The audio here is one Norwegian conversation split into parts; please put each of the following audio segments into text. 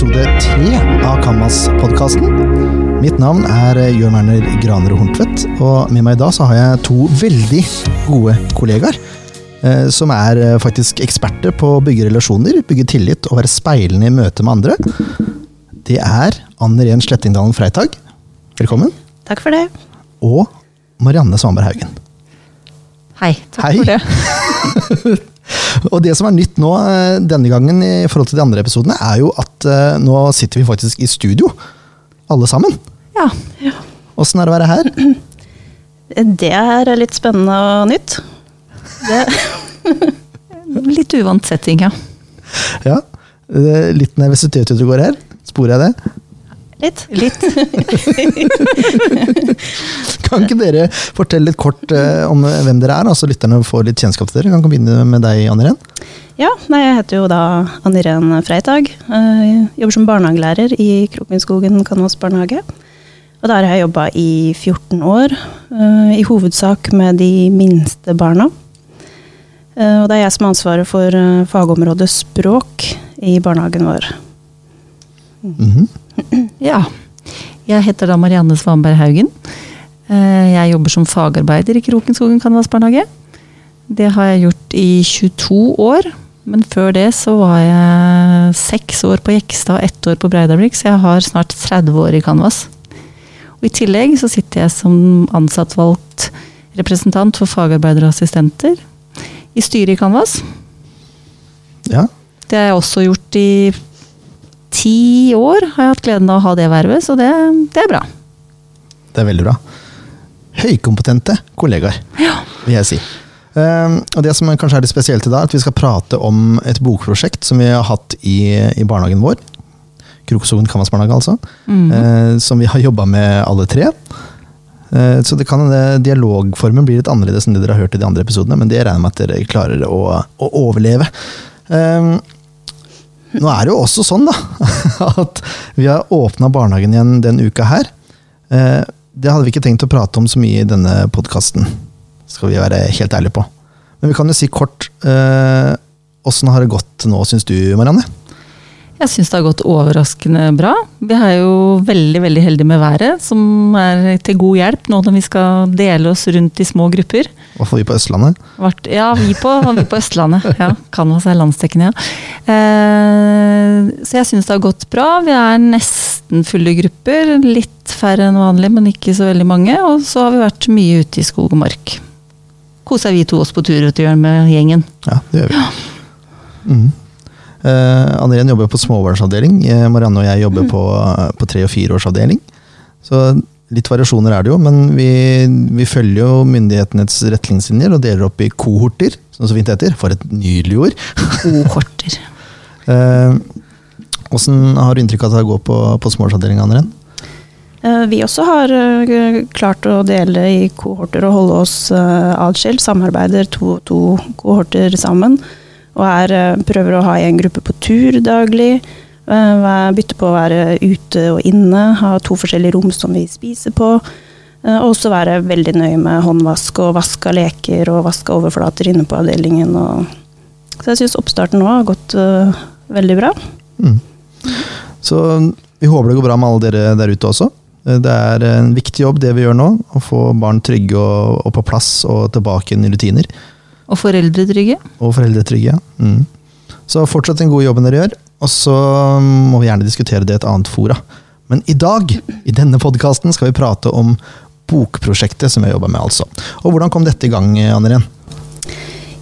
episode tre av Kammas-podkasten. Mitt navn er Jørn Werner Graner Horntvedt, og med meg i dag så har jeg to veldig gode kollegaer. eh, Som er eh, faktisk eksperter på å bygge relasjoner, bygge tillit og være speilende i møte med andre. Det er Anne Ren Slettingdalen Freitag. Velkommen. Takk for det. Og Marianne Svanberg Haugen. Hei. Takk Hei. for det. Og det som er nytt nå eh, denne gangen i forhold til de andre episodene, er jo at eh, nå sitter vi faktisk i studio, alle sammen. Ja. Åssen er det å være her? Det er litt spennende og nytt. Det, Litt uvant setting, ja. Ja. Litt nervøsitet ute og går her. Sporer jeg det? Litt. Litt. Kan ikke dere fortelle litt kort eh, om hvem dere er, så lytterne får litt kjennskap til dere? Kan vi begynne med deg, Anniren? Ja, nei, jeg heter jo da Anniren Freitag. Jeg jobber som barnehagelærer i Krokenskogen Kanvas barnehage. Og der har jeg jobba i 14 år, eh, i hovedsak med de minste barna. Eh, og det er jeg som har ansvaret for eh, fagområdet språk i barnehagen vår. Mhm. Ja. Jeg heter da Marianne Svanberg Haugen. Eh, Jeg jobber som fagarbeider i Krokenskogen Kanvas barnehage. Det har jeg gjort i 22 år. Men før det så var jeg seks år på Jekstad og ett år på Breidablikk, så jeg har snart 30 år i Canvas. Og I tillegg så sitter jeg som ansattvalgt representant for fagarbeidere og assistenter i styret i Canvas. Ja. Det har jeg også gjort i ti år. Har jeg hatt gleden av å ha det vervet, så det, det er bra. Det er veldig bra. Høykompetente kollegaer, vil jeg si. Um, og Det som kanskje er litt spesielt i dag, er at vi skal prate om et bokprosjekt som vi har hatt i, i barnehagen vår. Krokosogen Kanvasbarnehage, altså. eh, som vi har jobba med alle tre. Eh, så det kan dialogformen blir litt annerledes enn det dere har hørt i de andre episodene, men det regner jeg med at dere klarer å, å overleve. Nå er det jo også sånn da, at vi har åpna barnehagen igjen denne uka her. Eh, Det hadde vi ikke tenkt å prate om så mye i denne podkasten, skal vi være helt ærlige på. Men vi kan jo si kort eh, Åssen har det gått nå, syns du, Marianne? Jeg syns det har gått overraskende bra. Vi er jo veldig veldig heldige med været, som er til god hjelp nå når vi skal dele oss rundt i små grupper. Hva får vi på Østlandet? Vart, ja, vi på, vi på Østlandet. Ja, Canvas er landsdekkende, ja. Eh, så jeg syns det har gått bra. Vi er nesten fulle grupper. Litt færre enn vanlig, men ikke så veldig mange. Og så har vi vært mye ute i skog og mark. Koser vi to oss på tur ut i hjørnet med gjengen. Ja, det gjør vi. Mhm. Eh, Anne Irén jobber på småbarnsavdeling. Eh, Marianne og jeg jobber på, på tre- og fireårsavdeling. Så litt variasjoner er det jo, men vi, vi følger jo myndighetenes retningslinjer og deler opp i kohorter, som det så fint heter. For et nydelig ord. Kohorter. Åssen uh, har du inntrykk av at det går på, på småbarnsavdeling, Anne Irén? Eh, Vi også har eh, klart å dele i kohorter og holde oss eh, atskilt. Samarbeider to og to kohorter sammen. Og er, eh, prøver å ha en gruppe på tur daglig. eh, Bytte på å være ute og inne. Ha to forskjellige rom som vi spiser på. eh, Og også være veldig nøye med håndvask og vask av leker og vask av overflater inne på avdelingen. Så jeg syns oppstarten nå har gått uh, veldig bra. Mm. Så vi håper det går bra med alle dere der ute også. Det er en viktig jobb det vi gjør nå, å få barn trygge og, og på plass og tilbake inn i rutiner. Og foreldretrygge. Og foreldretrygge, ja. Mm. Så fortsett den gode jobben dere gjør, og så må vi gjerne diskutere det i et annet fora. Men i dag, i denne podkasten, skal vi prate om bokprosjektet som jeg jobber med, altså. Og hvordan kom dette i gang, Anne Irén?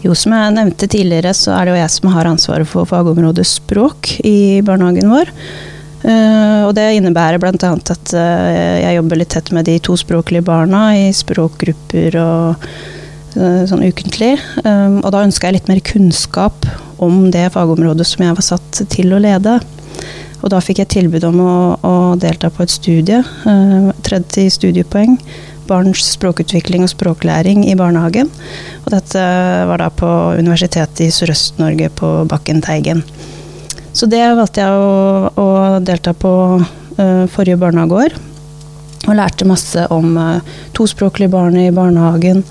Jo, som jeg nevnte tidligere, så er det jo jeg som har ansvaret for fagområdet språk i barnehagen vår. Eh, og det innebærer bl.a. at eh, jeg jobber litt tett med de tospråklige barna i språkgrupper og sånn ukentlig. Eh, og da ønska jeg litt mer kunnskap om det fagområdet som jeg var satt til å lede. Og da fikk jeg tilbud om å, å delta på et studie, eh, 30 studiepoeng. Barns språkutvikling og språklæring i barnehagen. Og dette var da på Universitetet i Sørøst-Norge på Bakken Teigen. Så det valgte jeg å, å delta på uh, forrige barnehageår. Og lærte masse om uh, tospråklige barn i barnehagen.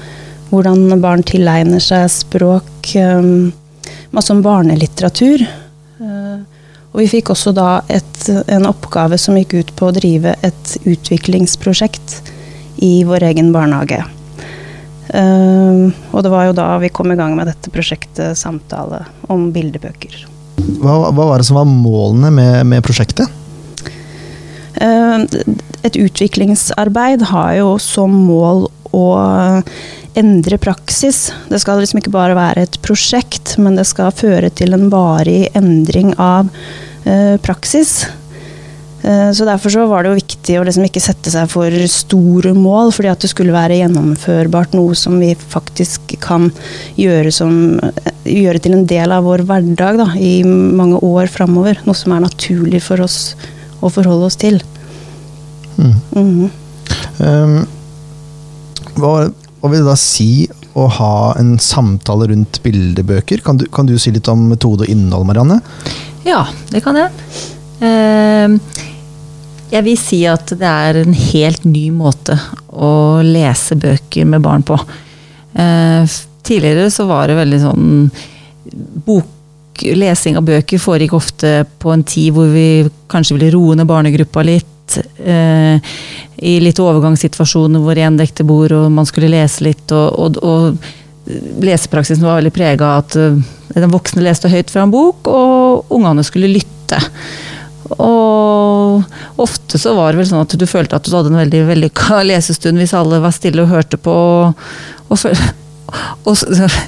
Hvordan barn tilegner seg språk. eh, masse om barnelitteratur. eh, Og vi fikk også da et, en oppgave som gikk ut på å drive et utviklingsprosjekt i vår egen barnehage. Uh, og det var jo da vi kom i gang med dette prosjektet Samtale om bildebøker. Hva, hva var det som var målene med, med prosjektet? Uh, et utviklingsarbeid har jo som mål å endre praksis. Det skal liksom ikke bare være et prosjekt, men det skal føre til en varig endring av eh, praksis. Eh, så Derfor så var det jo viktig å liksom ikke sette seg for store mål, fordi at det skulle være gjennomførbart, noe som vi faktisk kan gjøre, som, gjøre til en del av vår hverdag da, i mange år framover. Noe som er naturlig for oss å forholde oss til. Mm. Mm um, hva, hva, vil det da si å ha en samtale rundt bildebøker? Kan du, kan du si litt om metode og innhold, Marianne? Ja, det kan jeg. Uh, jeg vil si at det er en helt ny måte å lese bøker med barn på. Uh, tidligere så var det veldig sånn bok lesing av bøker foregikk ofte på en tid hvor vi kanskje ville roe ned barnegruppa litt eh, i litt overgangssituasjoner hvor én dekte bord og man skulle lese litt. Og, og, og lesepraksisen var veldig prega av at uh, den voksne leste høyt fra en bok, og ungene skulle lytte. Og ofte så var det vel sånn at du følte at du hadde en veldig vellykka lesestund hvis alle var stille og hørte på. Og, og, og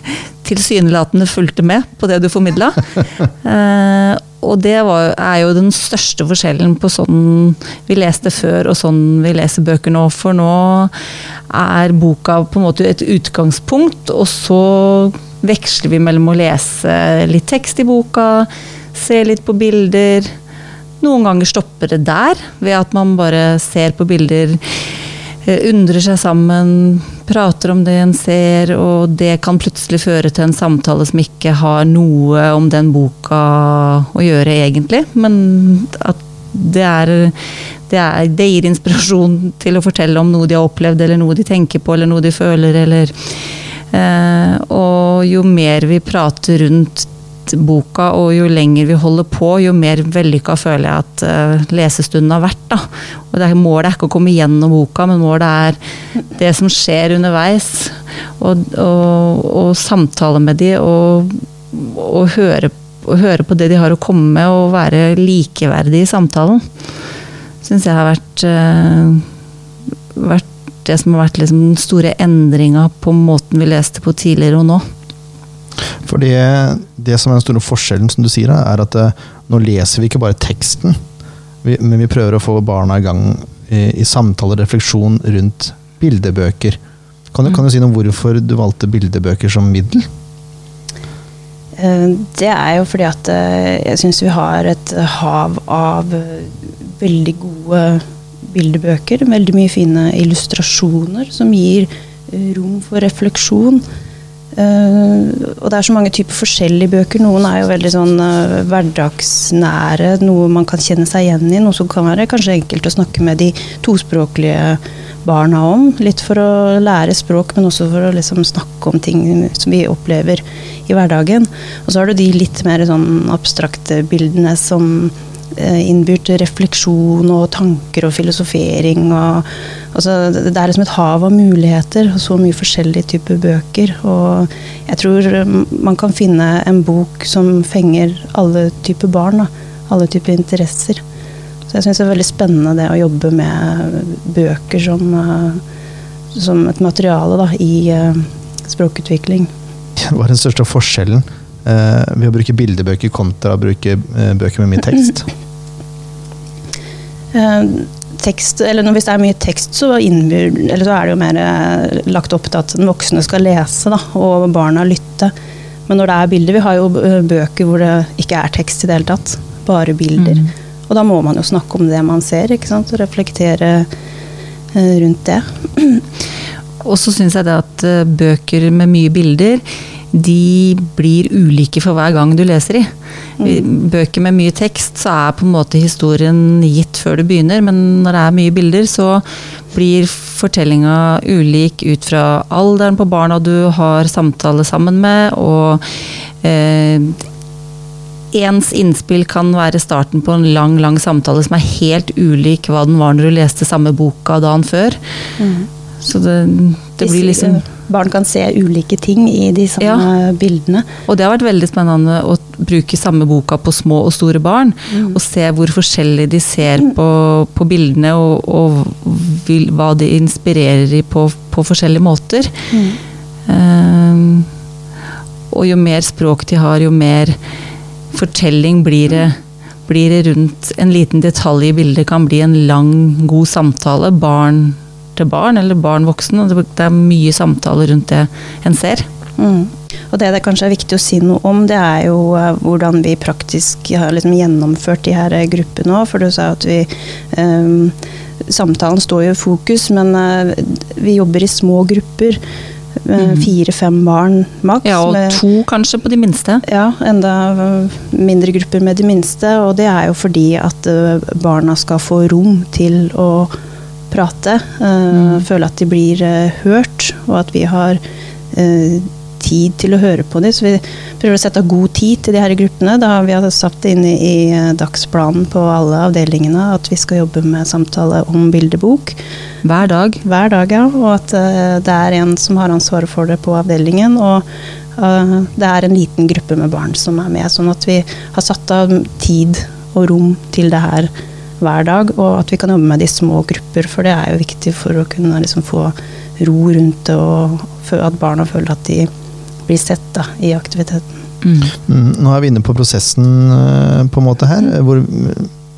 tilsynelatende fulgte med på det du formidla. eh, og det var, er jo den største forskjellen på sånn vi leste før og sånn vi leser bøker nå. For nå er boka på en måte et utgangspunkt, og så veksler vi mellom å lese litt tekst i boka, se litt på bilder. Noen ganger stopper det der, ved at man bare ser på bilder undrer seg sammen, prater om det en ser, og det kan plutselig føre til en samtale som ikke har noe om den boka å gjøre, egentlig. Men at det er, det, er, det gir inspirasjon til å fortelle om noe de har opplevd, eller noe de tenker på, eller noe de føler, eller eh, Og jo mer vi prater rundt boka, og jo lenger vi holder på, jo mer vellykka føler jeg at uh, lesestunden har vært. Da. Og er, målet er ikke å komme gjennom boka, men målet er det som skjer underveis. Og, og, og samtale med de, og, og, høre, høre, på det de har å komme med, og være likeverdig i samtalen. Syns jeg har vært, uh, vært det som har vært liksom den store endringa på måten vi leste på tidligere og nå. For det, som er den store forskjellen, som du sier, er at eh, nå leser vi ikke bare teksten, men vi prøver å få barna i gang i, i samtale og refleksjon rundt bildebøker. Kan du, kan du si noe om hvorfor du valgte bildebøker som middel? Eh, det er jo fordi at eh, jeg syns vi har et hav av veldig gode bildebøker. Veldig mye fine illustrasjoner som gir rom for refleksjon. Uh, og det er så mange typer forskjellige bøker. Noen er jo veldig sånn uh, hverdagsnære, noe man kan kjenne seg igjen i. Noe som kan være kanskje enkelt å snakke med de tospråklige barna om. Litt for å lære språk, men også for å liksom snakke om ting som vi opplever i hverdagen. Og så har du de litt mer sånn abstrakte bildene som innbyr til refleksjon og tanker og filosofering. Og, altså, det er liksom et hav av muligheter og så mye forskjellige typer bøker. Og jeg tror man kan finne en bok som fenger alle typer barn. Da. Alle typer interesser. Så jeg syns det er veldig spennende det å jobbe med bøker som, eh, som et materiale da, i språkutvikling. Hva er den største forskjellen ved å bruke bildebøker kontra å bruke uh, bøker med mye tekst? Eh, tekst, eller Hvis det er mye tekst, så, innbyr, så er det jo mer eh, lagt opp til at den voksne skal lese, da, og barna lytte. Men når det er bilder Vi har jo eh, bøker hvor det ikke er tekst i det hele tatt. Bare bilder. Mm. Og da må man jo snakke om det man ser, ikke sant? og reflektere rundt det. Og så syns jeg det at bøker med mye bilder de blir ulike for hver gang du leser i. Mm. Bøker med mye tekst, så er på en måte historien gitt før du begynner, men når det er mye bilder, så blir fortellinga ulik ut fra alderen på barna du har samtale sammen med, og eh, ens innspill kan være starten på en lang lang samtale som er helt ulik hva den var når du leste samme boka dagen før. Så det, det blir liksom eh, Barn kan se ulike ting i de samme Ja. bildene. Og det har vært veldig spennende å bruke samme boka på små og store barn. Mm. Og se hvor forskjellig de ser på, på bildene, og, og vil, hva de inspirerer i på, på forskjellige måter. Mm. Ehm, og jo mer språk de har, jo mer fortelling blir det, blir det rundt en liten detalj i bildet. Kan bli en lang, god samtale. Barn til barn, eller barn voksen. og Det er mye samtale rundt det en ser. Mm. Og det det kanskje er viktig å si noe om, det er jo eh, hvordan vi praktisk har liksom gjennomført de her eh, gruppene òg. For du sa at vi um, Samtalen står jo i fokus, men uh, vi jobber i små grupper. eh, Fire-fem barn maks. Ja, og med- to kanskje på de minste. Ja, enda mindre grupper med de minste. Og det er jo fordi at barna skal få rom til å prate. Mm. Føle at de blir øh, hørt, og at vi har øh, tid til å høre på dem. Så vi prøver å sette av god tid til de her gruppene. Da har vi satt det inn i, dagsplanen på alle avdelingene at vi skal jobbe med samtale om bildebok Hver dag. hver dag, ja. Og at eh, det er en som har ansvaret for det på avdelingen. Og eh, det er en liten gruppe med barn som er med. Sånn at vi har satt av tid og rom til det her hver dag. Og at vi kan jobbe med det i små grupper, for det er jo viktig for å kunne liksom få ro rundt det, og at barna føler at de blir sett da, i aktiviteten. Mm. Mm, nå er vi inne på prosessen eh, på en måte her, hvor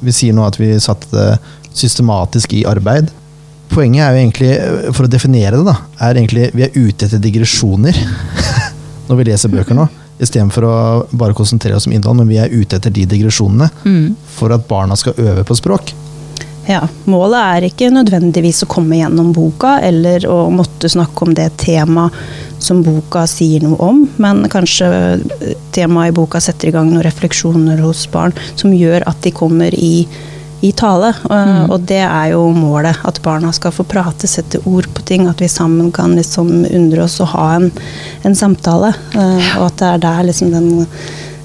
vi sier nå at vi satte det systematisk i arbeid. Poenget er jo egentlig, eh, for å definere det, da, er egentlig vi er ute etter digresjoner når vi leser bøker nå. Istedenfor å bare konsentrere oss om innhold, men vi er ute etter de digresjonene Mm. for at barna skal øve på språk. Ja, Målet er ikke nødvendigvis å komme gjennom boka eller å måtte snakke om det temaet som boka sier noe om, men kanskje eh, temaet i boka setter i gang noen refleksjoner hos barn som gjør at de kommer i, i tale. Mm. Og det er jo målet, at barna skal få prate, sette ord på ting, at vi sammen kan liksom undre oss og ha en, en samtale. Uh, Og at det er der liksom den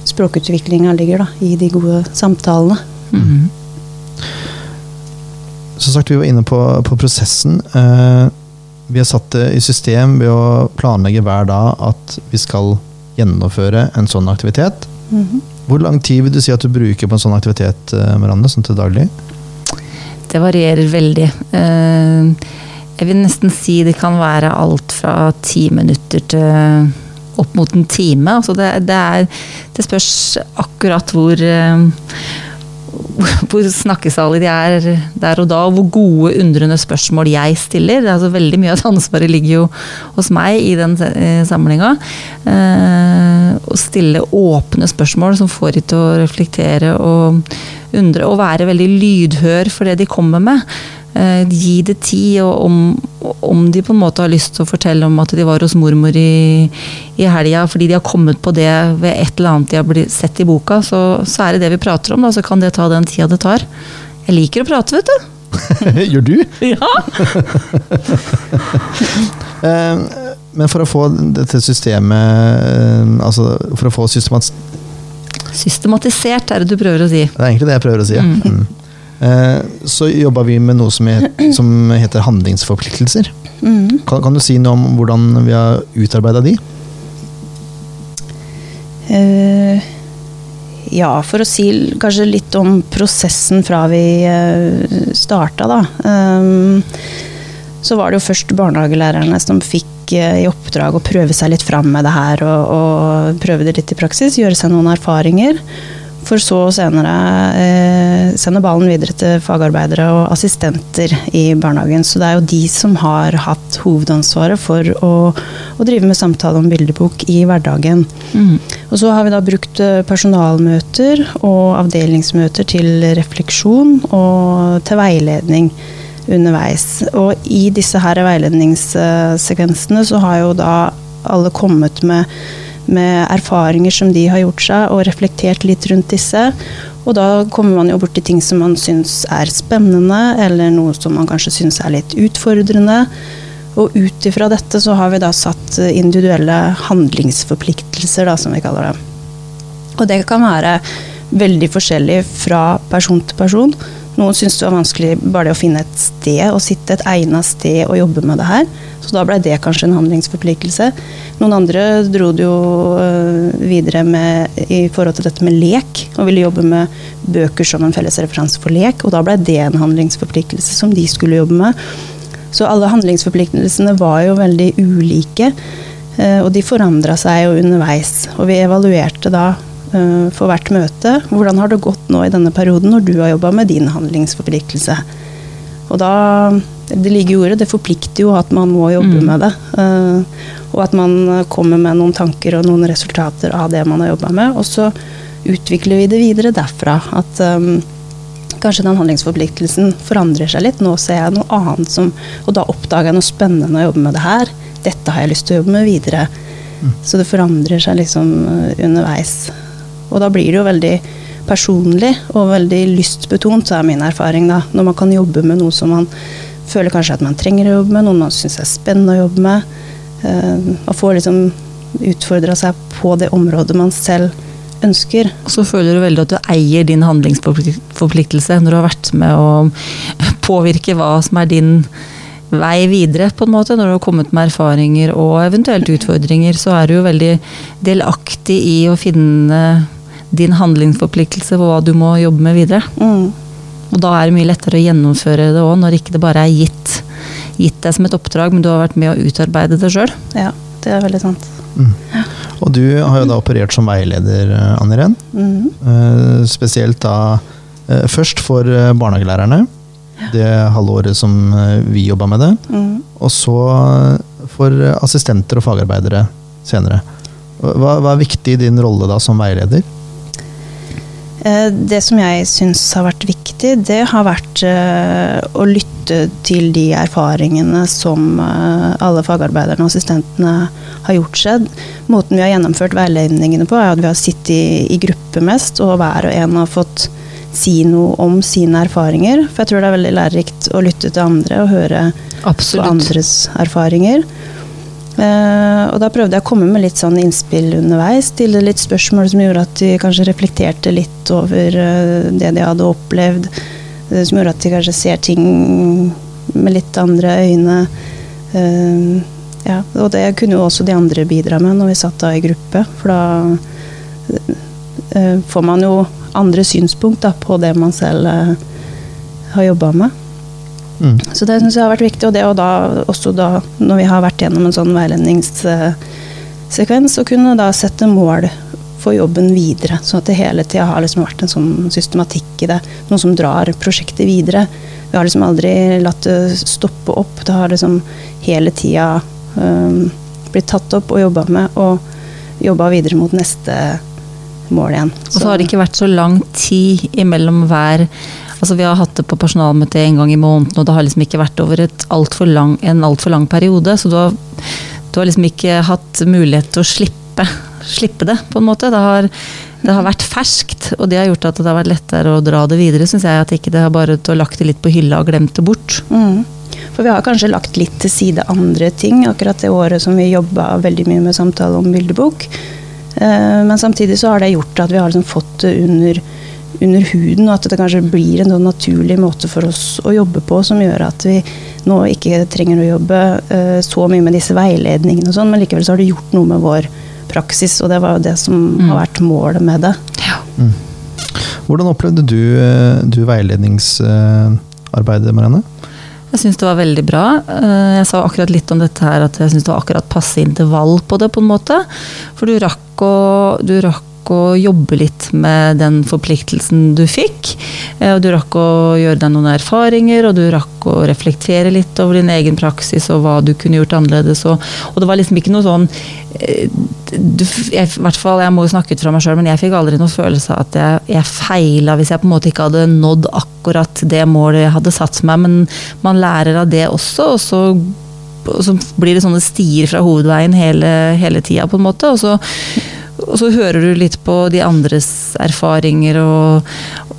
språkutviklinga ligger, da, i de gode samtalene. Mm. Som sagt, vi var inne på, på prosessen. Uh, vi har satt det i system ved å planlegge hver dag at vi skal gjennomføre en sånn aktivitet. Mhm. Hvor lang tid vil du si at du bruker på en sånn aktivitet, Miranda, Marianne, sånn til daglig? Det varierer veldig. Eh, Jeg vil nesten si det kan være alt fra ti minutter til opp mot en time. Altså det, det, er, det spørs akkurat hvor eh, hvor snakkesalige de er der og da, og hvor gode, undrende spørsmål jeg stiller. Det er altså veldig mye av ansvaret ligger jo hos meg i den eh, samlinga. Eh, å stille åpne spørsmål som får de til å reflektere og undre, og være veldig lydhør for det de kommer med. Eh, gi det tid, og om, om de på en måte har lyst til å fortelle om at de var hos mormor i, i helga fordi de har kommet på det ved et eller annet de har sett i boka, så, så er det det vi prater om. Da, så kan det ta den tida det tar. Jeg liker å prate, vet du. Gjør du? Ja. Eh, men for å få dette systemet eh, Altså for å få systemat... Systematisert er det du prøver å si. Det er egentlig det jeg prøver å si. ja. Mm. Mm. så jobba vi med noe som, het, som heter handlingsforpliktelser. Mm. Kan, kan du si noe om hvordan vi har utarbeida de? Uh, ja, for å si kanskje litt om prosessen fra vi uh, starta, da. Um, så var det jo først barnehagelærerne som fikk eh, i oppdrag å prøve seg litt fram med det her, og, og prøve det litt i praksis, gjøre seg noen erfaringer. For så senere eh, sende ballen videre til fagarbeidere og assistenter i barnehagen. Så det er jo de som har hatt hovedansvaret for å, å drive med samtale om bildebok i hverdagen. Mm. Og så har vi da brukt eh, personalmøter og avdelingsmøter til refleksjon og til veiledning underveis. Og i disse her veiledningssekvensene så har jo da alle kommet med, med erfaringer som de har gjort seg, og reflektert litt rundt disse. Og da kommer man jo borti ting som man syns er spennende, eller noe som man kanskje syns er litt utfordrende. Og ut ifra dette så har vi da satt individuelle handlingsforpliktelser, da, som vi kaller det. Og det kan være veldig forskjellig fra person til person. Noen syntes det var vanskelig bare det å finne et sted å sitte, et egnet sted å jobbe med det her. Så da ble det kanskje en handlingsforpliktelse. Noen andre dro det jo øh, videre med, i forhold til dette med lek, og ville jobbe med bøker som en felles referanse for lek. Og da ble det en handlingsforpliktelse som de skulle jobbe med. Så alle handlingsforpliktelsene var jo veldig ulike. øh, Og de forandra seg jo underveis. Og vi evaluerte da for hvert møte. Hvordan har det gått nå i denne perioden når du har jobba med din handlingsforpliktelse? Og da Det ligger i ordet, det forplikter jo at man må jobbe Mm. med det. øh, og at man kommer med noen tanker og noen resultater av det man har jobba med. Og så utvikler vi det videre derfra. At um, kanskje den handlingsforpliktelsen forandrer seg litt. Nå ser jeg noe annet som Og da oppdager jeg noe spennende å jobbe med det her. Dette har jeg lyst til å jobbe med videre. Så det forandrer seg liksom underveis. Og da blir det jo veldig personlig og veldig lystbetont, er min erfaring da. Når man kan jobbe med noe som man føler kanskje at man trenger å jobbe med, noe man syns er spennende å jobbe med. Eh, Man får liksom utfordra seg på det området man selv ønsker. Og så føler du veldig at du eier din handlingsforpliktelse når du har vært med å påvirke hva som er din vei videre, på en måte. Når du har kommet med erfaringer og eventuelt utfordringer, så er du jo veldig delaktig i å finne din handlingsforpliktelse for hva du må jobbe med videre. Mm. Og da er det mye lettere å gjennomføre det òg, når ikke det bare er gitt, gitt deg som et oppdrag, men du har vært med å utarbeide det sjøl. Ja, det er veldig sant. Og du har jo da operert som veileder, eh, Anne Irén. Mhm. Eh, Spesielt da uh, først for eh, barnehagelærerne, det halvåret som vi jobba med det. Mm. Og så for assistenter og fagarbeidere senere. Hva, hva er viktig i din rolle da som veileder? Eh, Det som jeg syns har vært viktig, det har vært eh, å lytte til de erfaringene som eh, alle fagarbeiderne og assistentene har gjort seg. Måten vi har gjennomført veiledningene på, er at vi har sittet i, gruppe mest, og hver og en har fått si noe om sine erfaringer. For jeg tror det er veldig lærerikt å lytte til andre og høre på andres erfaringer. Eh, og da prøvde jeg å komme med litt sånn innspill underveis. Stille litt spørsmål som gjorde at de kanskje reflekterte litt over eh, det de hadde opplevd. eh, som gjorde at de kanskje ser ting med litt andre øyne. Ja, og det kunne jo også de andre bidra med når vi satt da i gruppe. For da får man jo andre synspunkt da, på det man selv har jobba med. Mm. Så det syns jeg har vært viktig. Og det og da, også da, når vi har vært gjennom en sånn veiledningssekvens, å kunne da sette mål for jobben videre. Sånn at det hele tida har liksom vært en sånn systematikk i det. Noe som drar prosjektet videre. Vi har liksom aldri latt det stoppe opp. Det har liksom hele tida um, blitt tatt opp og jobba med, og jobba videre mot neste mål igjen. Og så har det ikke vært så lang tid imellom hver Altså Vi har hatt det på personalmøte en gang i måneden, og det har liksom ikke vært over alt lang, en altfor lang periode. Så du har, du har liksom ikke hatt mulighet til å slippe, slippe det, på en måte. Det har, det har vært ferskt, og det har gjort at det har vært lettere å dra det videre, syns jeg. At ikke det har bare har lagt det litt på hylla og glemt det bort. Mm. For vi har kanskje lagt litt til side andre ting akkurat det året som vi jobba veldig mye med samtale om bildebok. Eh, Men samtidig så har det gjort at vi har liksom fått det under, under huden, og at det kanskje blir en sånn naturlig måte for oss å jobbe på som gjør at vi nå ikke trenger å jobbe uh, så mye med disse veiledningene og sånn, men likevel så har det gjort noe med vår praksis, og det var jo det som Mm. har vært målet med det. Hvordan opplevde du, eh, du veiledningsarbeidet, Marianne? Jeg syns det var veldig bra. Eh, Jeg sa akkurat litt om dette her, at jeg syns det var akkurat passe intervall på det, på en måte. For du rakk å, du rakk å jobbe litt med den forpliktelsen du fikk. eh, Og du rakk å gjøre deg noen erfaringer, og du rakk å reflektere litt over din egen praksis og hva du kunne gjort annerledes. Og, og det var liksom ikke noe sånn eh, du, jeg, i hvert fall, jeg må jo snakke ut fra meg sjøl, men jeg fikk aldri noen følelse av at jeg, jeg feila hvis jeg på en måte ikke hadde nådd akkurat det målet jeg hadde satt meg. Men man lærer av det også, og så, og så blir det sånne stier fra hovedveien hele, hele tida, på en måte. Og så, og så hører du litt på de andres erfaringer og,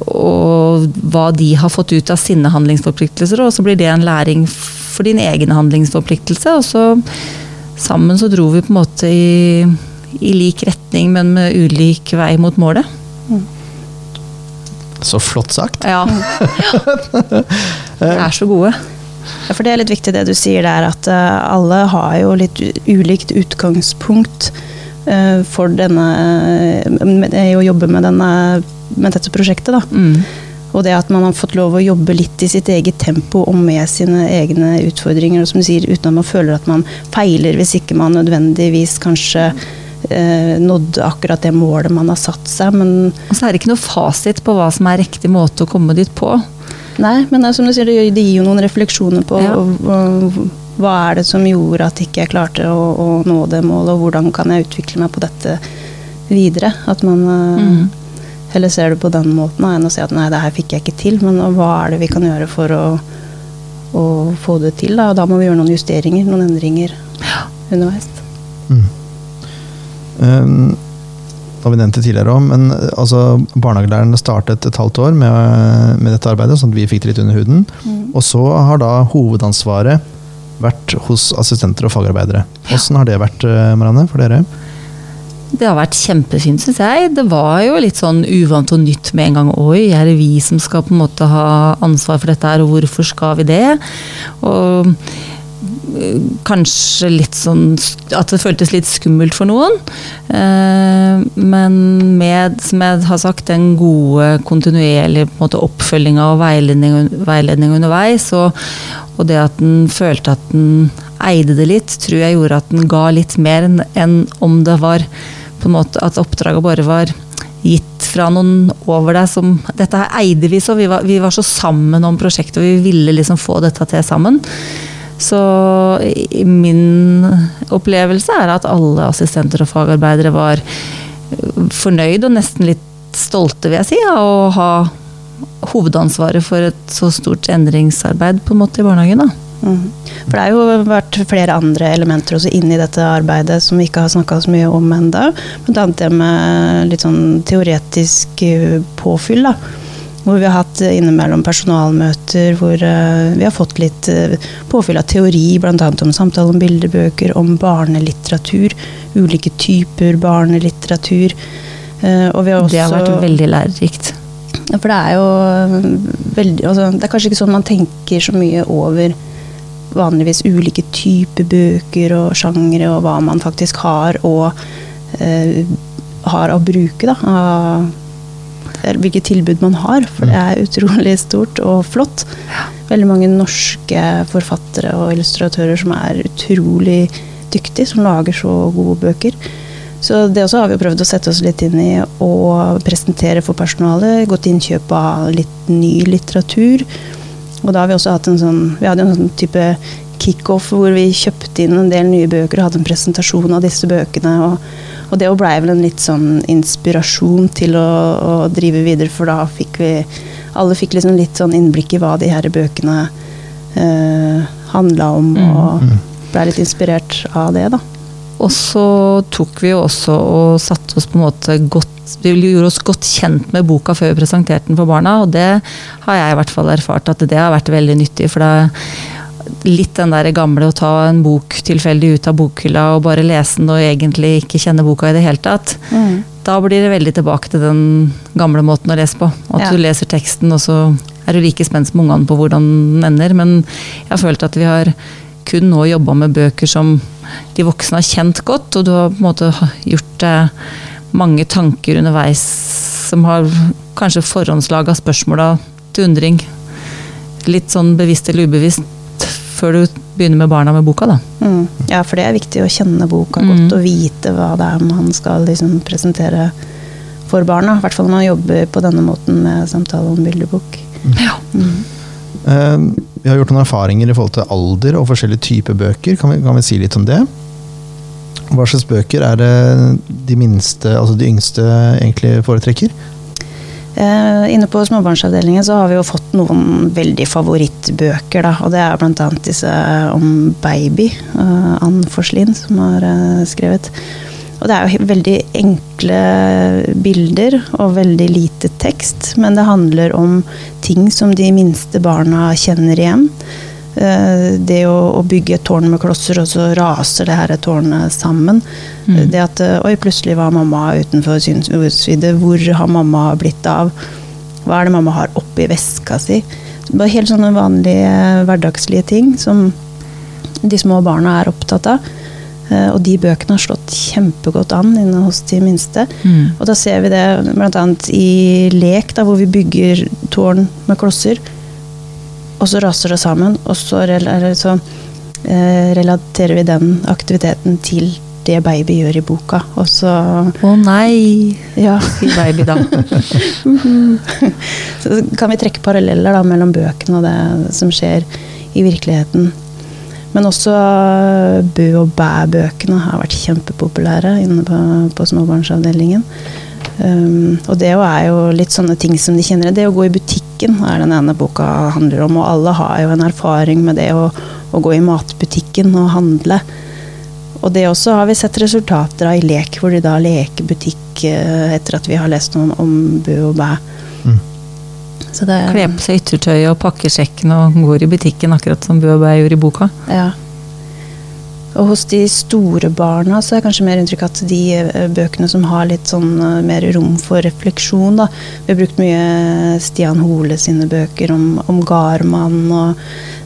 og hva de har fått ut av sine handlingsforpliktelser, og så blir det en læring for din egen handlingsforpliktelse. Og så sammen så dro vi på en måte i, i lik retning, men med ulik vei mot målet. Så flott sagt. Ja. Vi er så gode. Ja, for det er litt viktig det du sier der, at uh, alle har jo litt ulikt utgangspunkt for denne med, å jobbe med, denne, med dette prosjektet. da. Mm. Og det at man har fått lov å jobbe litt i sitt eget tempo og med sine egne utfordringer, og som du sier, uten at man føler at man feiler hvis ikke man nødvendigvis kanskje eh, nådde akkurat det målet man har satt seg. Men Og så er det ikke noe fasit på hva som er riktig måte å komme dit på. nei, men det, som du sier, det, gir jo noen refleksjoner på Ja. Hva er det som gjorde at ikke jeg klarte å, å nå det målet, og hvordan kan jeg utvikle meg på dette videre. At man eh, Mm. heller ser det på den måten enn å si at nei, det her fikk jeg ikke til, men hva er det vi kan gjøre for å, å få det til? Da? Og da må vi gjøre noen justeringer, noen endringer underveis. Mm. Um, det har vi nevnt det tidligere òg, men uh, altså, barnehagelærerne startet et halvt år med, med dette arbeidet, sånn at vi fikk det litt under huden. Og så har da hovedansvaret vært hos assistenter og fagarbeidere. Åssen har det vært, uh, Marianne, for dere? Det har vært kjempefint, syns jeg. Det var jo litt sånn uvant og nytt med en gang. Oi, er det vi som skal på en måte ha ansvar for dette her, og hvorfor skal vi det? Og kanskje litt sånn at det føltes litt skummelt for noen. Eh, men med, som jeg har sagt, den gode kontinuerlige på oppfølginga og veiledning, veiledning underveis, og, og det at den følte at den eide det litt, tror jeg gjorde at den ga litt mer enn om det var på en måte at oppdraget bare var gitt fra noen over deg som Dette her eide vi så, vi var, vi var så sammen om prosjektet, og vi ville liksom få dette til sammen. Så min opplevelse er at alle assistenter og fagarbeidere var fornøyd og nesten litt stolte, vil jeg si, av å ha hovedansvaret for et så stort endringsarbeid på en måte i barnehagen. da. Mm. For det har jo vært flere andre elementer også inni dette arbeidet som vi ikke har snakka så mye om enda. Blant annet det med litt sånn teoretisk eh, påfyll. da. Hvor vi har hatt eh, innimellom personalmøter hvor eh, vi har fått litt eh, påfyll av teori, bl.a. om samtale om bildebøker, om barnelitteratur. Ulike typer barnelitteratur. Og vi har også Det har vært veldig lærerikt. for det er jo øh, veldig altså, Det er kanskje ikke sånn man tenker så mye over vanligvis ulike typer bøker og sjangre, og hva man faktisk har og eh, har å bruke, da. Av, hvilke tilbud man har, for det er utrolig stort og flott. Veldig mange norske forfattere og illustratører som er utrolig dyktige, som lager så gode bøker. Så det også har vi prøvd å sette oss litt inn i og presentere for personalet. Gått innkjøp av litt ny litteratur. Og da har vi også hatt en sånn Vi hadde en sånn type kickoff hvor vi kjøpte inn en del nye bøker og hadde en presentasjon av disse bøkene. Og, og det blei vel en litt sånn inspirasjon til å, å drive videre, for da fikk vi Alle fikk liksom litt sånn innblikk i hva de her bøkene eh, handla om, og blei litt inspirert av det, da. Og så tok vi jo også og satte oss på en måte godt Vi gjorde oss godt kjent med boka før vi presenterte den for barna, og det har jeg i hvert fall erfart at det har vært veldig nyttig. For det litt den der gamle å ta en bok tilfeldig ut av bokhylla og bare lese den og egentlig ikke kjenne boka i det hele tatt. Da blir det veldig tilbake til den gamle måten å lese på. At Ja. du leser teksten, og så er du like spent som ungene på hvordan den ender. Men jeg har følt at vi har kun nå jobba med bøker som de voksne har kjent godt, og du har på en måte gjort deg mange tanker underveis som har kanskje forhåndslaga spørsmåla til undring. Litt sånn bevisst eller ubevisst før du begynner med barna med boka, da. Mm. Ja, for det er viktig å kjenne boka Mm. godt og vite hva det er man skal liksom presentere for barna. I hvert fall når man jobber på denne måten med samtale om bildebok. Eh, vi har gjort noen erfaringer i forhold til alder og forskjellige typer bøker. Kan vi, kan vi si litt om det? Hva slags bøker er det de minste, altså de yngste, egentlig foretrekker? Eh, inne på småbarnsavdelingen så har vi jo fått noen veldig favorittbøker, da. Og det er bl.a. disse om baby. Eh, Ann Forslin som har eh, skrevet. Og det er jo veldig enkle bilder og veldig lite tekst. Men det handler om ting som de minste barna kjenner igjen. Eh, det å, å, bygge et tårn med klosser, og så raser det her tårnet sammen. Mm. Det at eh, Oi, plutselig var mamma utenfor synsvidde. Hvor har mamma blitt av? Hva er det mamma har oppi veska si? Bare helt sånne vanlige hverdagslige ting som de små barna er opptatt av. Eh, og de bøkene har slått kjempegodt an inne hos de minste. Mm. Og da ser vi det bl.a. i lek, da, hvor vi bygger tårn med klosser. Og så raser det sammen, og så, så eh, relaterer vi den aktiviteten til det baby gjør i boka. Og så Å nei! Ja. Sier baby da. så kan vi trekke paralleller da, mellom bøkene og det som skjer i virkeligheten. Men også Bø og Bæ-bøkene har vært kjempepopulære inne på, på småbarnsavdelingen. Um, og det er jo litt sånne ting som de kjenner. Det å gå i butikken er den ene boka handler om. Og alle har jo en erfaring med det å, å gå i matbutikken og handle. Og det også har vi sett resultater av i lek, hvor de da leker butikk eh, etter at vi har lest noe om Bø og Bæ. Kler på seg yttertøyet og pakker sekken og går i butikken, akkurat som Bø og Bæ gjorde i boka. Ja. Og hos de store barna så er det kanskje mer inntrykk at de eh, bøkene som har litt sånn eh, mer rom for refleksjon, da. Vi har brukt mye Stian Hole sine bøker om, om Garmann og,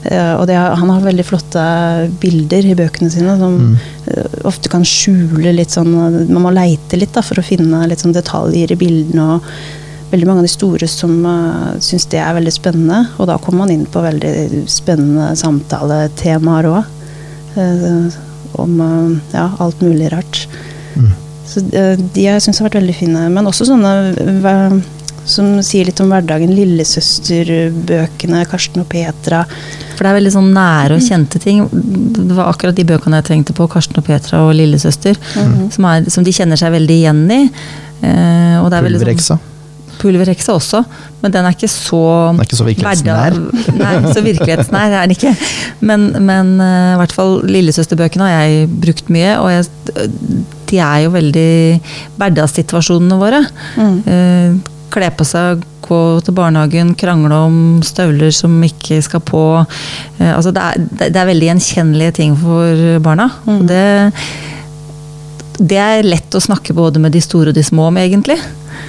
eh, og det, han har veldig flotte bilder i bøkene sine som mm. ofte kan skjule litt sånn Man må leite litt da, for å finne litt sånn detaljer i bildene. og veldig mange av de store som uh, syns det er veldig spennende. Og da kommer man inn på veldig spennende samtaletemaer òg. Eh, om uh, ja, alt mulig rart. Mm. Så uh, de jeg syns har vært veldig fine. Men også sånne som sier litt om hverdagen. Lillesøsterbøkene, Karsten og Petra. For det er veldig sånn nære og kjente ting. Det var akkurat de bøkene jeg tenkte på. Karsten og Petra og Lillesøster. Mm. Som, er, som, de kjenner seg veldig igjen i. Eh, og det er veldig sånn, Pulverheksa også, men den er ikke så Den er ikke så virkelighetsnær? Nei, så virkelighetsnær er den ikke. Men, men uh, i hvert fall lillesøsterbøkene har jeg brukt mye, og jeg, de er jo veldig hverdagssituasjonene våre. Mm. Uh, Kle på seg, gå til barnehagen, krangle om støvler som ikke skal på. Uh, altså det, er, det, er, veldig gjenkjennelige ting for barna. Mm. Det, det er lett å snakke både med de store og de små om, egentlig.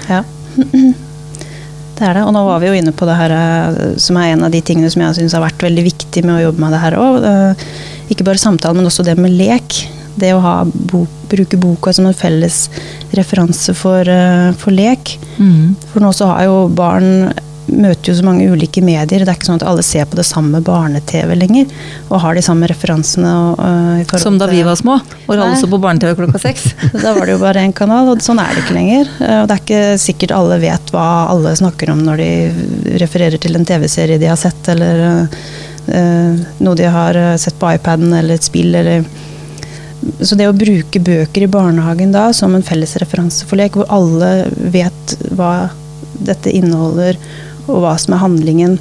Ja. Det er det. Og nå var vi jo inne på det her eh, som er en av de tingene som jeg syns har vært veldig viktig med å jobbe med det her òg. Ikke bare samtale, men også det med lek. Det å bo, bruke boka som en felles referanse for, eh, for lek. Mm. For nå så har jo barn møter jo så mange ulike medier. Det er ikke sånn at alle ser på det samme barne-TV lenger. Og har de samme referansene. Og, uh, Som da vi var små, og alle så på barne-TV klokka seks. da var det jo bare én kanal, og sånn er det ikke lenger. Uh, og det er ikke sikkert alle vet hva alle snakker om når de refererer til en TV-serie de har sett, eller uh, noe de har sett på iPaden, eller et spill, eller så det å bruke bøker i barnehagen da som en felles referanse for lek, hvor alle vet hva dette inneholder, og hva som er handlingen.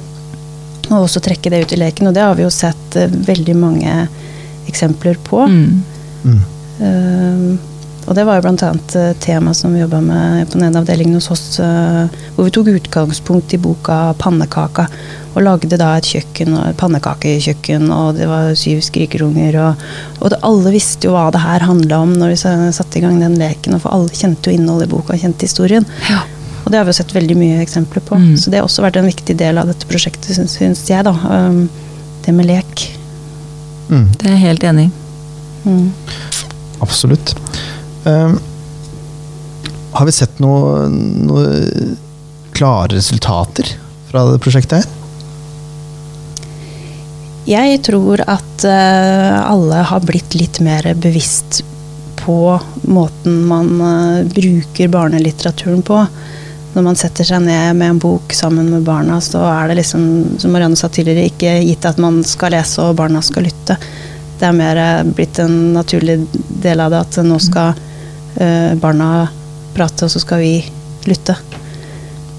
Og også trekke det ut i leken. Og det har vi jo sett uh, veldig mange eksempler på. Mm. Mm. Uh, og det var jo bl.a. et tema som vi jobba med på den ene avdelingen hos oss, uh, hvor vi tok utgangspunkt i boka 'Pannekaka'. Og lagde da et kjøkken, og pannekakekjøkken, og det var syv skrikerunger. Og, og det, alle visste jo hva det her handla om når vi satte i gang den leken. For alle kjente jo innholdet i boka, kjente historien. Ja. Og det har vi jo sett veldig mye eksempler på. Mm. Så det har også vært en viktig del av dette prosjektet, syns jeg. da. Um, det med lek. Mm. Det er jeg helt enig i. Mm. Absolutt. Um, har vi sett noen noe klare resultater fra det prosjektet her? Jeg tror at uh, alle har blitt litt mer bevisst på måten man uh, bruker barnelitteraturen på når man setter seg ned med en bok sammen med barna, så er det liksom, som Marianne sa tidligere, ikke gitt at man skal lese og barna skal lytte. Det er mer eh, blitt en naturlig del av det at nå skal uh, barna prate, og så skal vi lytte.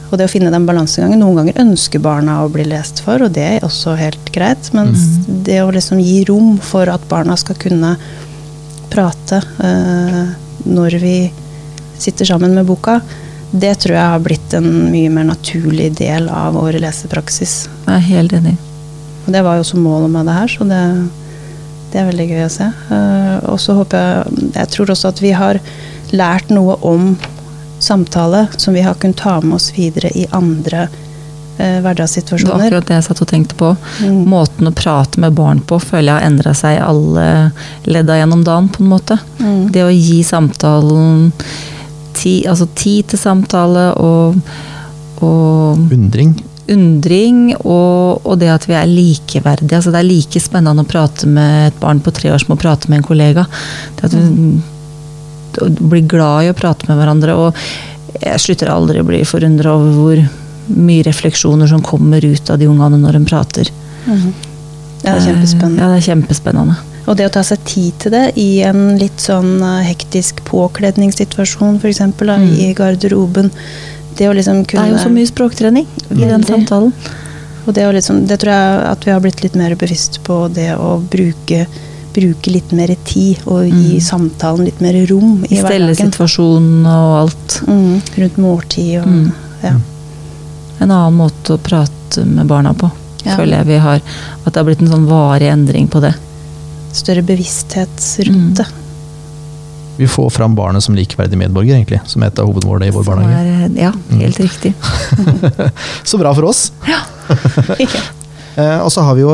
Og det å finne den balansegangen Noen ganger ønsker barna å bli lest for, og det er også helt greit. Men mm. det å liksom gi rom for at barna skal kunne prate uh, når vi sitter sammen med boka, det tror jeg har blitt en mye mer naturlig del av vår lesepraksis. Jeg er helt enig. Og det var jo også målet med det her, så det, det er veldig gøy å se. Eh, og så håper jeg Jeg tror også at vi har lært noe om samtale som vi har kunnet ta med oss videre i andre eh, Det var akkurat det jeg satt og tenkte på. Mm. Måten å prate med barn på føler jeg har endra seg alle ledda gjennom dagen, på en måte. Mm. Det å gi samtalen tid, altså tid til samtale og, og Undring. undring, og, og det at vi er likeverdige. Altså det er like spennende å prate med et barn på tre år som å prate med en kollega. Det at vi blir glad i å prate med hverandre. Og jeg slutter aldri å bli forundra over hvor mye refleksjoner som kommer ut av de ungene når de prater. Mhm. Ja, det er kjempespennende. Ja, det er kjempespennende. Og det å ta seg tid til det i en litt sånn eh, hektisk påkledningssituasjon, f.eks. Mm. i garderoben. Det å liksom Det er jo så mye språktrening i den samtalen. Og det, å liksom, det tror jeg at vi har blitt litt mer bevisst på det å bruke, bruke litt mer tid og gi Mm. samtalen litt mer rom i hverdagen. stellesituasjonen og alt. Mm, rundt måltid og Mm. ja. En annen måte å prate med barna på. Ja. Føler jeg vi har At det har blitt en sånn varig endring på det. Større bevissthet rundt Mm. Vi får fram barnet som likeverdig medborger, egentlig, som er et av hovedmålene i vår barnehage. er, ja, helt riktig. Så bra for oss. Eh, og så har vi jo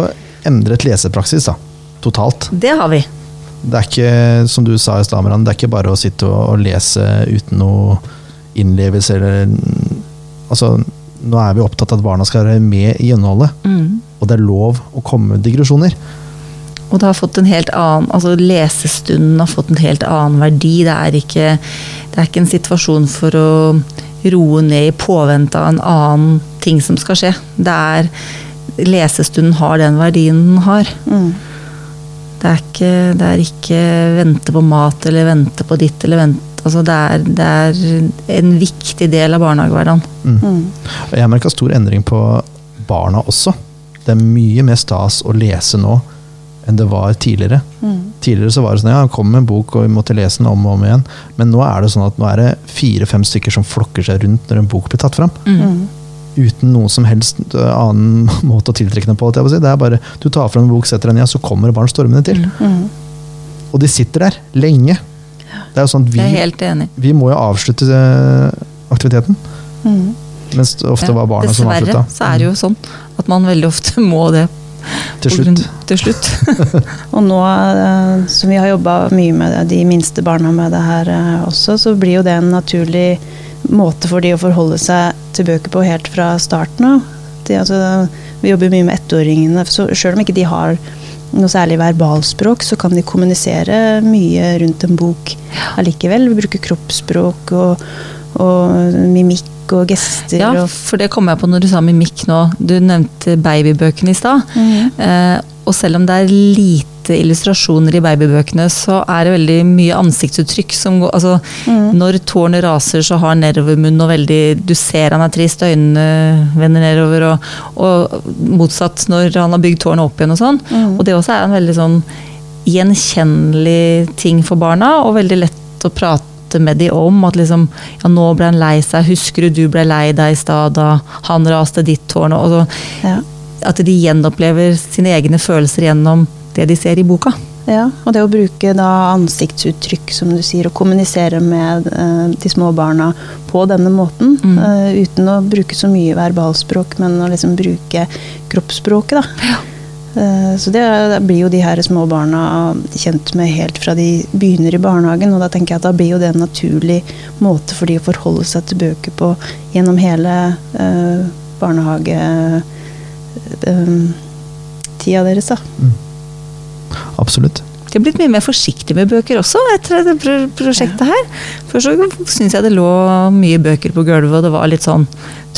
endret lesepraksis, da. Totalt. Det har vi. Det er ikke, som du sa i stad, det er ikke bare å sitte og lese uten noe innlevelse eller Altså, nå er vi opptatt av at barna skal være med i innholdet, Mm. og det er lov å komme med digresjoner. Og det har fått en helt annen altså Lesestunden har fått en helt annen verdi. Det er ikke, det er ikke en situasjon for å roe ned i påvente av en annen ting som skal skje. Det er Lesestunden har den verdien den har. Mm. Det er ikke, det er ikke vente på mat eller vente på ditt eller vente altså det, er, det er en viktig del av barnehagehverdagen. Mm. Og Jeg merka stor endring på barna også. Det er mye mer stas å lese nå enn det var tidligere. Mm. Tidligere så var det sånn ja, kom med en bok og vi måtte lese den om og om igjen. Men nå er det sånn at nå er det fire-fem stykker som flokker seg rundt når en bok blir tatt fram. Mm. Uten noen som helst øh, annen måte å tiltrekke dem på. jeg si. Det er bare, Du tar fram en bok, setter den i, ja, så kommer barn stormende til. Mm. Og de sitter der lenge. Det er jo sånn at Jeg er vi, helt enig. vi må jo avslutte øh, aktiviteten. Mm. Mens det ofte var barna som Dessverre så er det jo sånn at man veldig ofte må det. Til slutt. Til slutt. Og nå eh, som vi har jobba mye med det, de minste barna med det her eh, også, så blir jo det en naturlig måte for de å forholde seg til bøker på helt fra starten av. Altså, vi jobber mye med ettåringene, så selv om ikke de har noe særlig verbalspråk, så kan de kommunisere mye rundt en bok allikevel. Vi bruker kroppsspråk og, og mimikk og gester. Ja, for det kom jeg på når du sa mimikk nå. Du nevnte babybøkene i stad. Mhm. Eh, og selv om det er lite illustrasjoner i babybøkene, så er det veldig mye ansiktsuttrykk som går altså, Mhm. Når tårnet raser, så har han nedovermunn og veldig Du ser han er trist, øynene vender nedover, og, og motsatt når han har bygd tårnet opp igjen og sånn. Mhm. Og det også er en veldig sånn gjenkjennelig ting for barna, og veldig lett å prate med de om. At liksom Ja, nå ble han lei seg. Husker du du ble lei deg i stad da han raste ditt tårn? Og så, ja. at de gjenopplever sine egne følelser gjennom det de ser i boka. Ja, og det å bruke da ansiktsuttrykk, som du sier, og kommunisere med eh, de små barna på denne måten, Mm. eh, uten å bruke så mye verbalspråk, men å liksom bruke kroppsspråket, da. Eh, så det, blir jo de her små barna kjent med helt fra de begynner i barnehagen, og da tenker jeg at da blir jo det en naturlig måte for de å forholde seg til bøker på gjennom hele eh, barnehage... eh, deres, da. Absolutt. De har blitt mye mer forsiktige med bøker også etter det pro prosjektet her. Før så syns jeg det lå mye bøker på gulvet, og det var litt sånn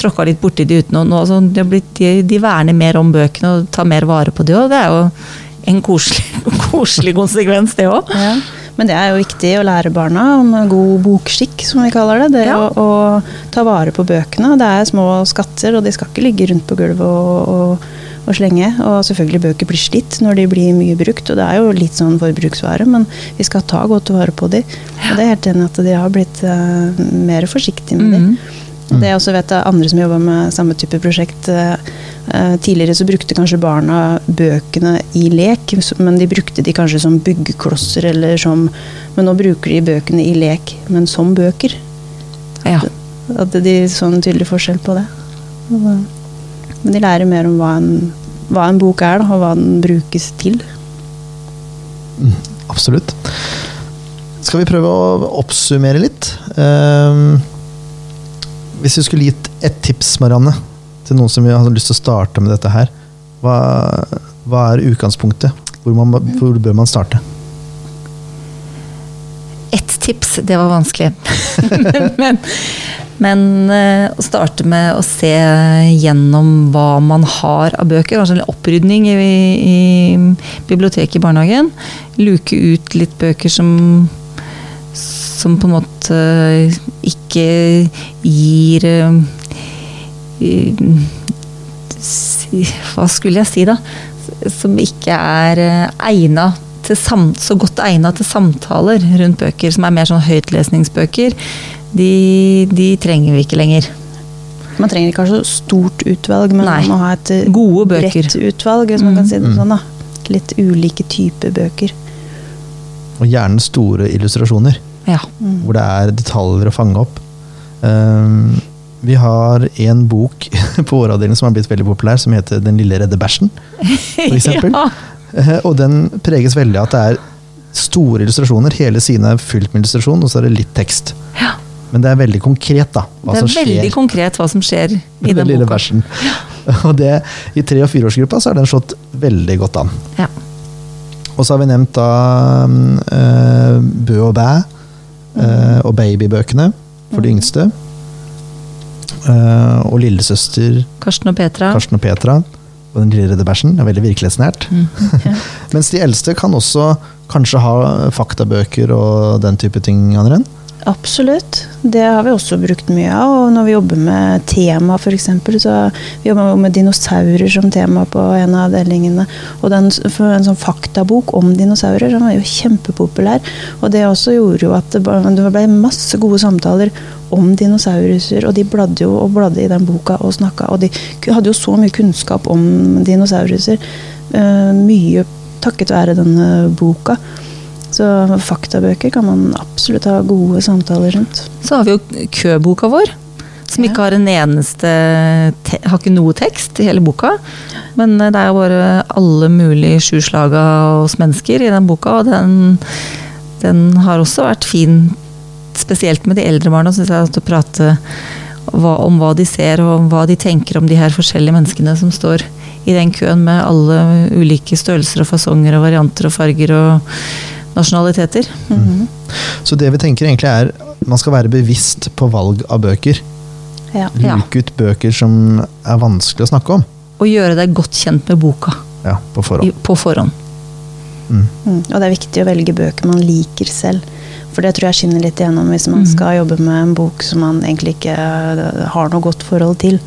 Tråkka litt borti de uten. noe. altså, de, blitt, de, de verner mer om bøkene og tar mer vare på de òg. Det er jo en koselig, koselig konsekvens, det òg. Ja. Men det er jo viktig å lære barna om god bokskikk, som vi kaller det. Det Ja. å, å ta vare på bøkene. Det er små skatter, og de skal ikke ligge rundt på gulvet og, og, og slenge. Og selvfølgelig bøker blir slitt når de blir mye brukt, og det er jo litt sånn forbruksvare, men vi skal ta godt vare på de. Og det er helt enig at de har blitt uh, mer forsiktige med de. Mhm. Og det jeg også vet andre som jobber med samme type prosjekt, eh, Eh, tidligere så brukte kanskje barna bøkene i lek, men de brukte de kanskje som byggeklosser eller som Men nå bruker de bøkene i lek, men som bøker. Ja. At de så en tydelig forskjell på det. Men de lærer mer om hva en, hva en bok er, da, og hva den brukes til. Absolutt. Skal vi prøve å oppsummere litt? Ehm, hvis du skulle gitt ett tips, Marianne, til noen som har lyst til å starte med dette her, hva, hva er utgangspunktet? Hvor, man, hvor bør man starte? Ett tips, det var vanskelig. men men eh, å starte med å se gjennom hva man har av bøker. Altså en opprydning i, i biblioteket i barnehagen. Luke ut litt bøker som som på en måte ikke gir eh, Hva skulle jeg si, da? Som ikke er egna så godt egna til samtaler rundt bøker, som er mer sånn høytlesningsbøker de, de, trenger vi ikke lenger. Man trenger ikke ha så stort utvalg, men Nei. man må ha et eh, Gode bøker. bredt utvalg, hvis man kan si det Mm. sånn. da. Litt ulike typer bøker. Og gjerne store illustrasjoner, Ja. hvor det er detaljer å fange opp. Um, vi har en bok på vår avdeling som har blitt veldig populær, som heter 'Den lille redde bæsjen'. For eksempel. Ja. Eh, Og den preges veldig av at det er store illustrasjoner. Hele siden er fylt med illustrasjon, og så er det litt tekst. Ja. Men det er veldig konkret, da. Hva Det som er veldig skjer konkret hva som skjer i den lille boka. bæsjen. Og det, i tre- og fireårsgruppa så har den slått veldig godt an. Ja. Og så har vi nevnt da uh, Bø og bæ uh, og babybøkene for de yngste. Uh, og lillesøster Karsten og Petra. Karsten og Petra og Den lille redde bæsjen. er veldig virkelighetsnært. Mens de eldste kan også kanskje ha faktabøker og den type ting, Anne Absolutt. Det har vi også brukt mye av. Og når vi jobber med tema, f.eks., så vi jobber med dinosaurer som tema på en av avdelingene. Og den, en sånn faktabok om dinosaurer den var jo kjempepopulær. Og det også gjorde jo at det ble masse gode samtaler om dinosauruser. Og de bladde jo og bladde i den boka og snakka. Og de hadde jo så mye kunnskap om dinosauruser. eh, mye takket være denne boka. Så faktabøker kan man absolutt ha gode samtaler rundt. Så har vi jo køboka vår. Som ikke har en eneste te Har ikke noe tekst i hele boka. Men det er jo bare alle mulige sjuslaga hos mennesker i den boka, og den, den har også vært fin, spesielt med de eldre barna, syns jeg, å prate om hva de ser og hva de tenker om de her forskjellige menneskene som står i den køen med alle ulike størrelser og fasonger og varianter og farger og nasjonaliteter. Så det vi tenker egentlig er man skal være bevisst på valg av bøker. Ja. Ja. Luke ut bøker som er vanskelig å snakke om Og gjøre deg godt kjent med boka ja, på i, forhånd. på forhånd. Mm. Og det er viktig å velge bøker man liker selv. For det tror jeg skinner litt igjennom hvis man Mm. skal jobbe med en bok som man egentlig ikke eh, har noe godt forhold til.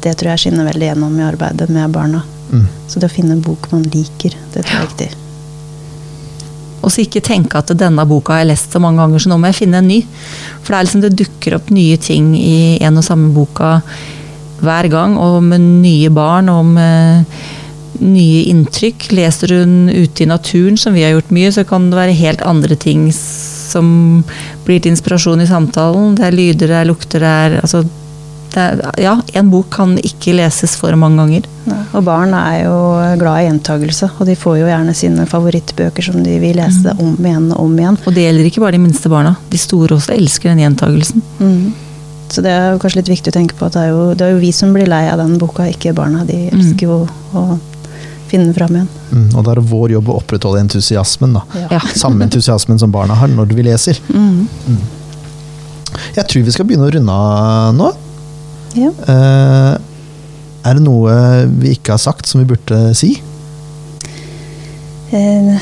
Det tror jeg skinner veldig gjennom i arbeidet med barna. Mm. Så det å finne en bok man liker, det tror jeg er viktig. Og så ikke tenke at denne boka har jeg lest så mange ganger, så nå må jeg finne en ny. For det er liksom det dukker opp nye ting i en og samme boka hver gang, og med nye barn og med nye inntrykk. Leser hun ute i naturen, som vi har gjort mye, så kan det være helt andre ting som blir til inspirasjon i samtalen. Det er lyder, det er lukter, det er altså er, Ja, en bok kan ikke leses for mange ganger. Ja. Og barn er jo glad i gjentagelse, og de får jo gjerne sine favorittbøker som de vil lese om igjen og om igjen. Og det gjelder ikke bare de minste barna. De store også elsker den gjentagelsen. Mm. Så det er kanskje litt viktig å tenke på at det er, jo, det er jo vi som blir lei av den boka, ikke barna. De elsker jo å finne den fram igjen. Mm. Og da er det vår jobb å opprettholde entusiasmen. da. Ja. Samme entusiasmen som barna har når vi leser. Mm. Jeg tror vi skal begynne å runde av nå. Ja. Eh, er det noe vi ikke har sagt som vi burde si? Eh,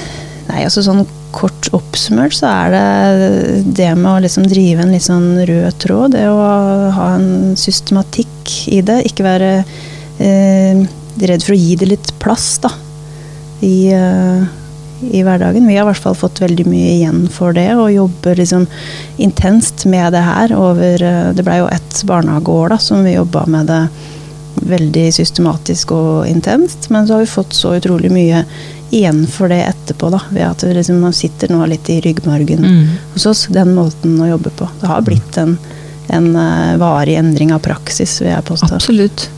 nei, altså sånn kort oppsummert så er det det med å liksom drive en litt sånn rød tråd. Det å ha en systematikk i det. Ikke være eh, redd for å gi det litt plass, da. I, eh, I hverdagen. Vi har i hvert fall fått veldig mye igjen for det, og jobber liksom intenst med det her over eh, Det blei jo ett barnehageår da, som vi jobba med det veldig systematisk og intenst. Men så har vi fått så utrolig mye igjen for det etterpå, da. Ved at det liksom sitter nå litt i ryggmargen Mm. hos oss, den måten å jobbe på. Det har blitt en, en eh, varig endring av praksis, vil jeg påstå. Absolutt.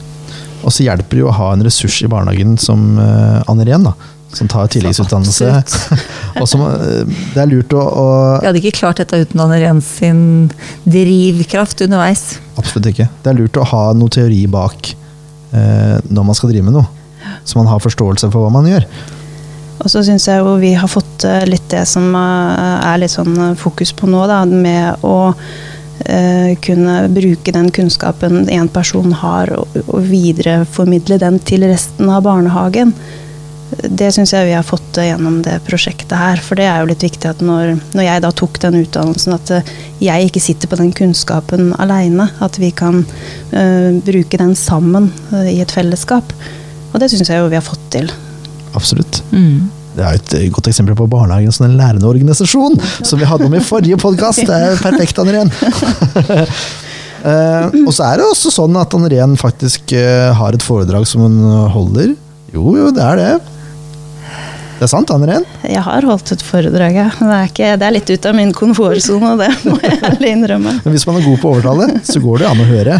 Og så hjelper det jo å ha en ressurs i barnehagen som uh, Anne Ren, da. Som tar tilleggsutdannelse. og som, eh, det er lurt å, å Vi hadde ikke klart dette uten Anne Ren sin drivkraft underveis. Absolutt ikke. Det er lurt å ha noe teori bak eh, når man skal drive med noe. Så man har forståelse for hva man gjør. Og så syns jeg jo vi har fått eh, litt det som eh, er litt sånn eh, fokus på nå, da, med å eh, kunne bruke den kunnskapen en person har, og, og videreformidle den til resten av barnehagen. Det syns jeg vi har fått gjennom det prosjektet her. For det er jo litt viktig at når, når jeg da tok den utdannelsen, at eh, jeg ikke sitter på den kunnskapen aleine. At vi kan uh, bruke den sammen uh, i et fellesskap. Og det syns jeg jo vi har fått til. Absolutt. Mm. Det er et godt eksempel på barnehagen som en lærende organisasjon, som vi hadde om i forrige podkast. Det er perfekt, Anne Ren. Eh, og så er det også sånn at Anne Ren faktisk eh, har et foredrag som hun holder. Jo, jo, det er det. Det er sant, Anne Ren? Jeg har holdt et foredrag, ja. Det er, ikke, det er litt ut av min komfortsone, det må jeg ærlig innrømme. Men hvis man er god på å overtale, så går det an å høre.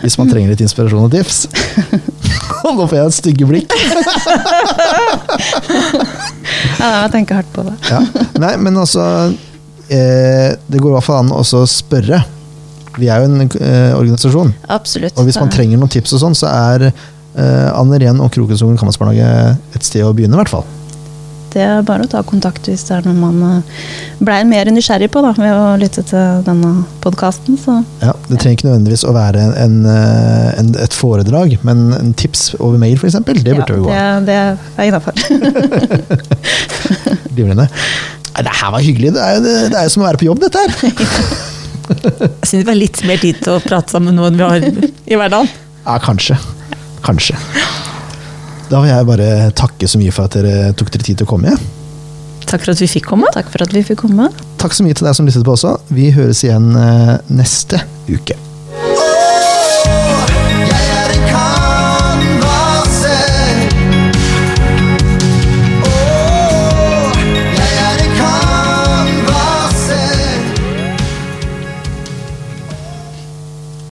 Hvis man trenger litt inspirasjon og tips. Og nå får jeg et stygge blikk. Ja, jeg tenker hardt på det. Ja. Nei, men altså eh, Det går i hvert fall an å spørre. Vi er jo en eh, organisasjon, Absolutt. og hvis man trenger noen tips, og sånn, så er eh, Anne Ren og Krokensungen Kammersbarnehage et sted å begynne, i hvert fall. Det er bare å ta kontakt hvis det er noe man eh, blei mer nysgjerrig på da, ved å lytte til denne podkasten. Så Ja, det trenger ikke nødvendigvis å være en, eh, en, et foredrag, men en tips over mail, f.eks. Det burde jo gå an. det, det er innafor. Glimrende. Det her var hyggelig. Det er, jo, det er jo som å være på jobb, dette her. Jeg syns vi har litt mer tid til å prate sammen nå enn vi har i hverdagen. Ja, kanskje. Kanskje. Da vil jeg bare takke så mye for at dere tok dere tid til å komme. Takk for at vi fikk komme. Takk for at vi fikk komme. Takk så mye til deg som lyttet på også. Vi høres igjen eh, neste uke.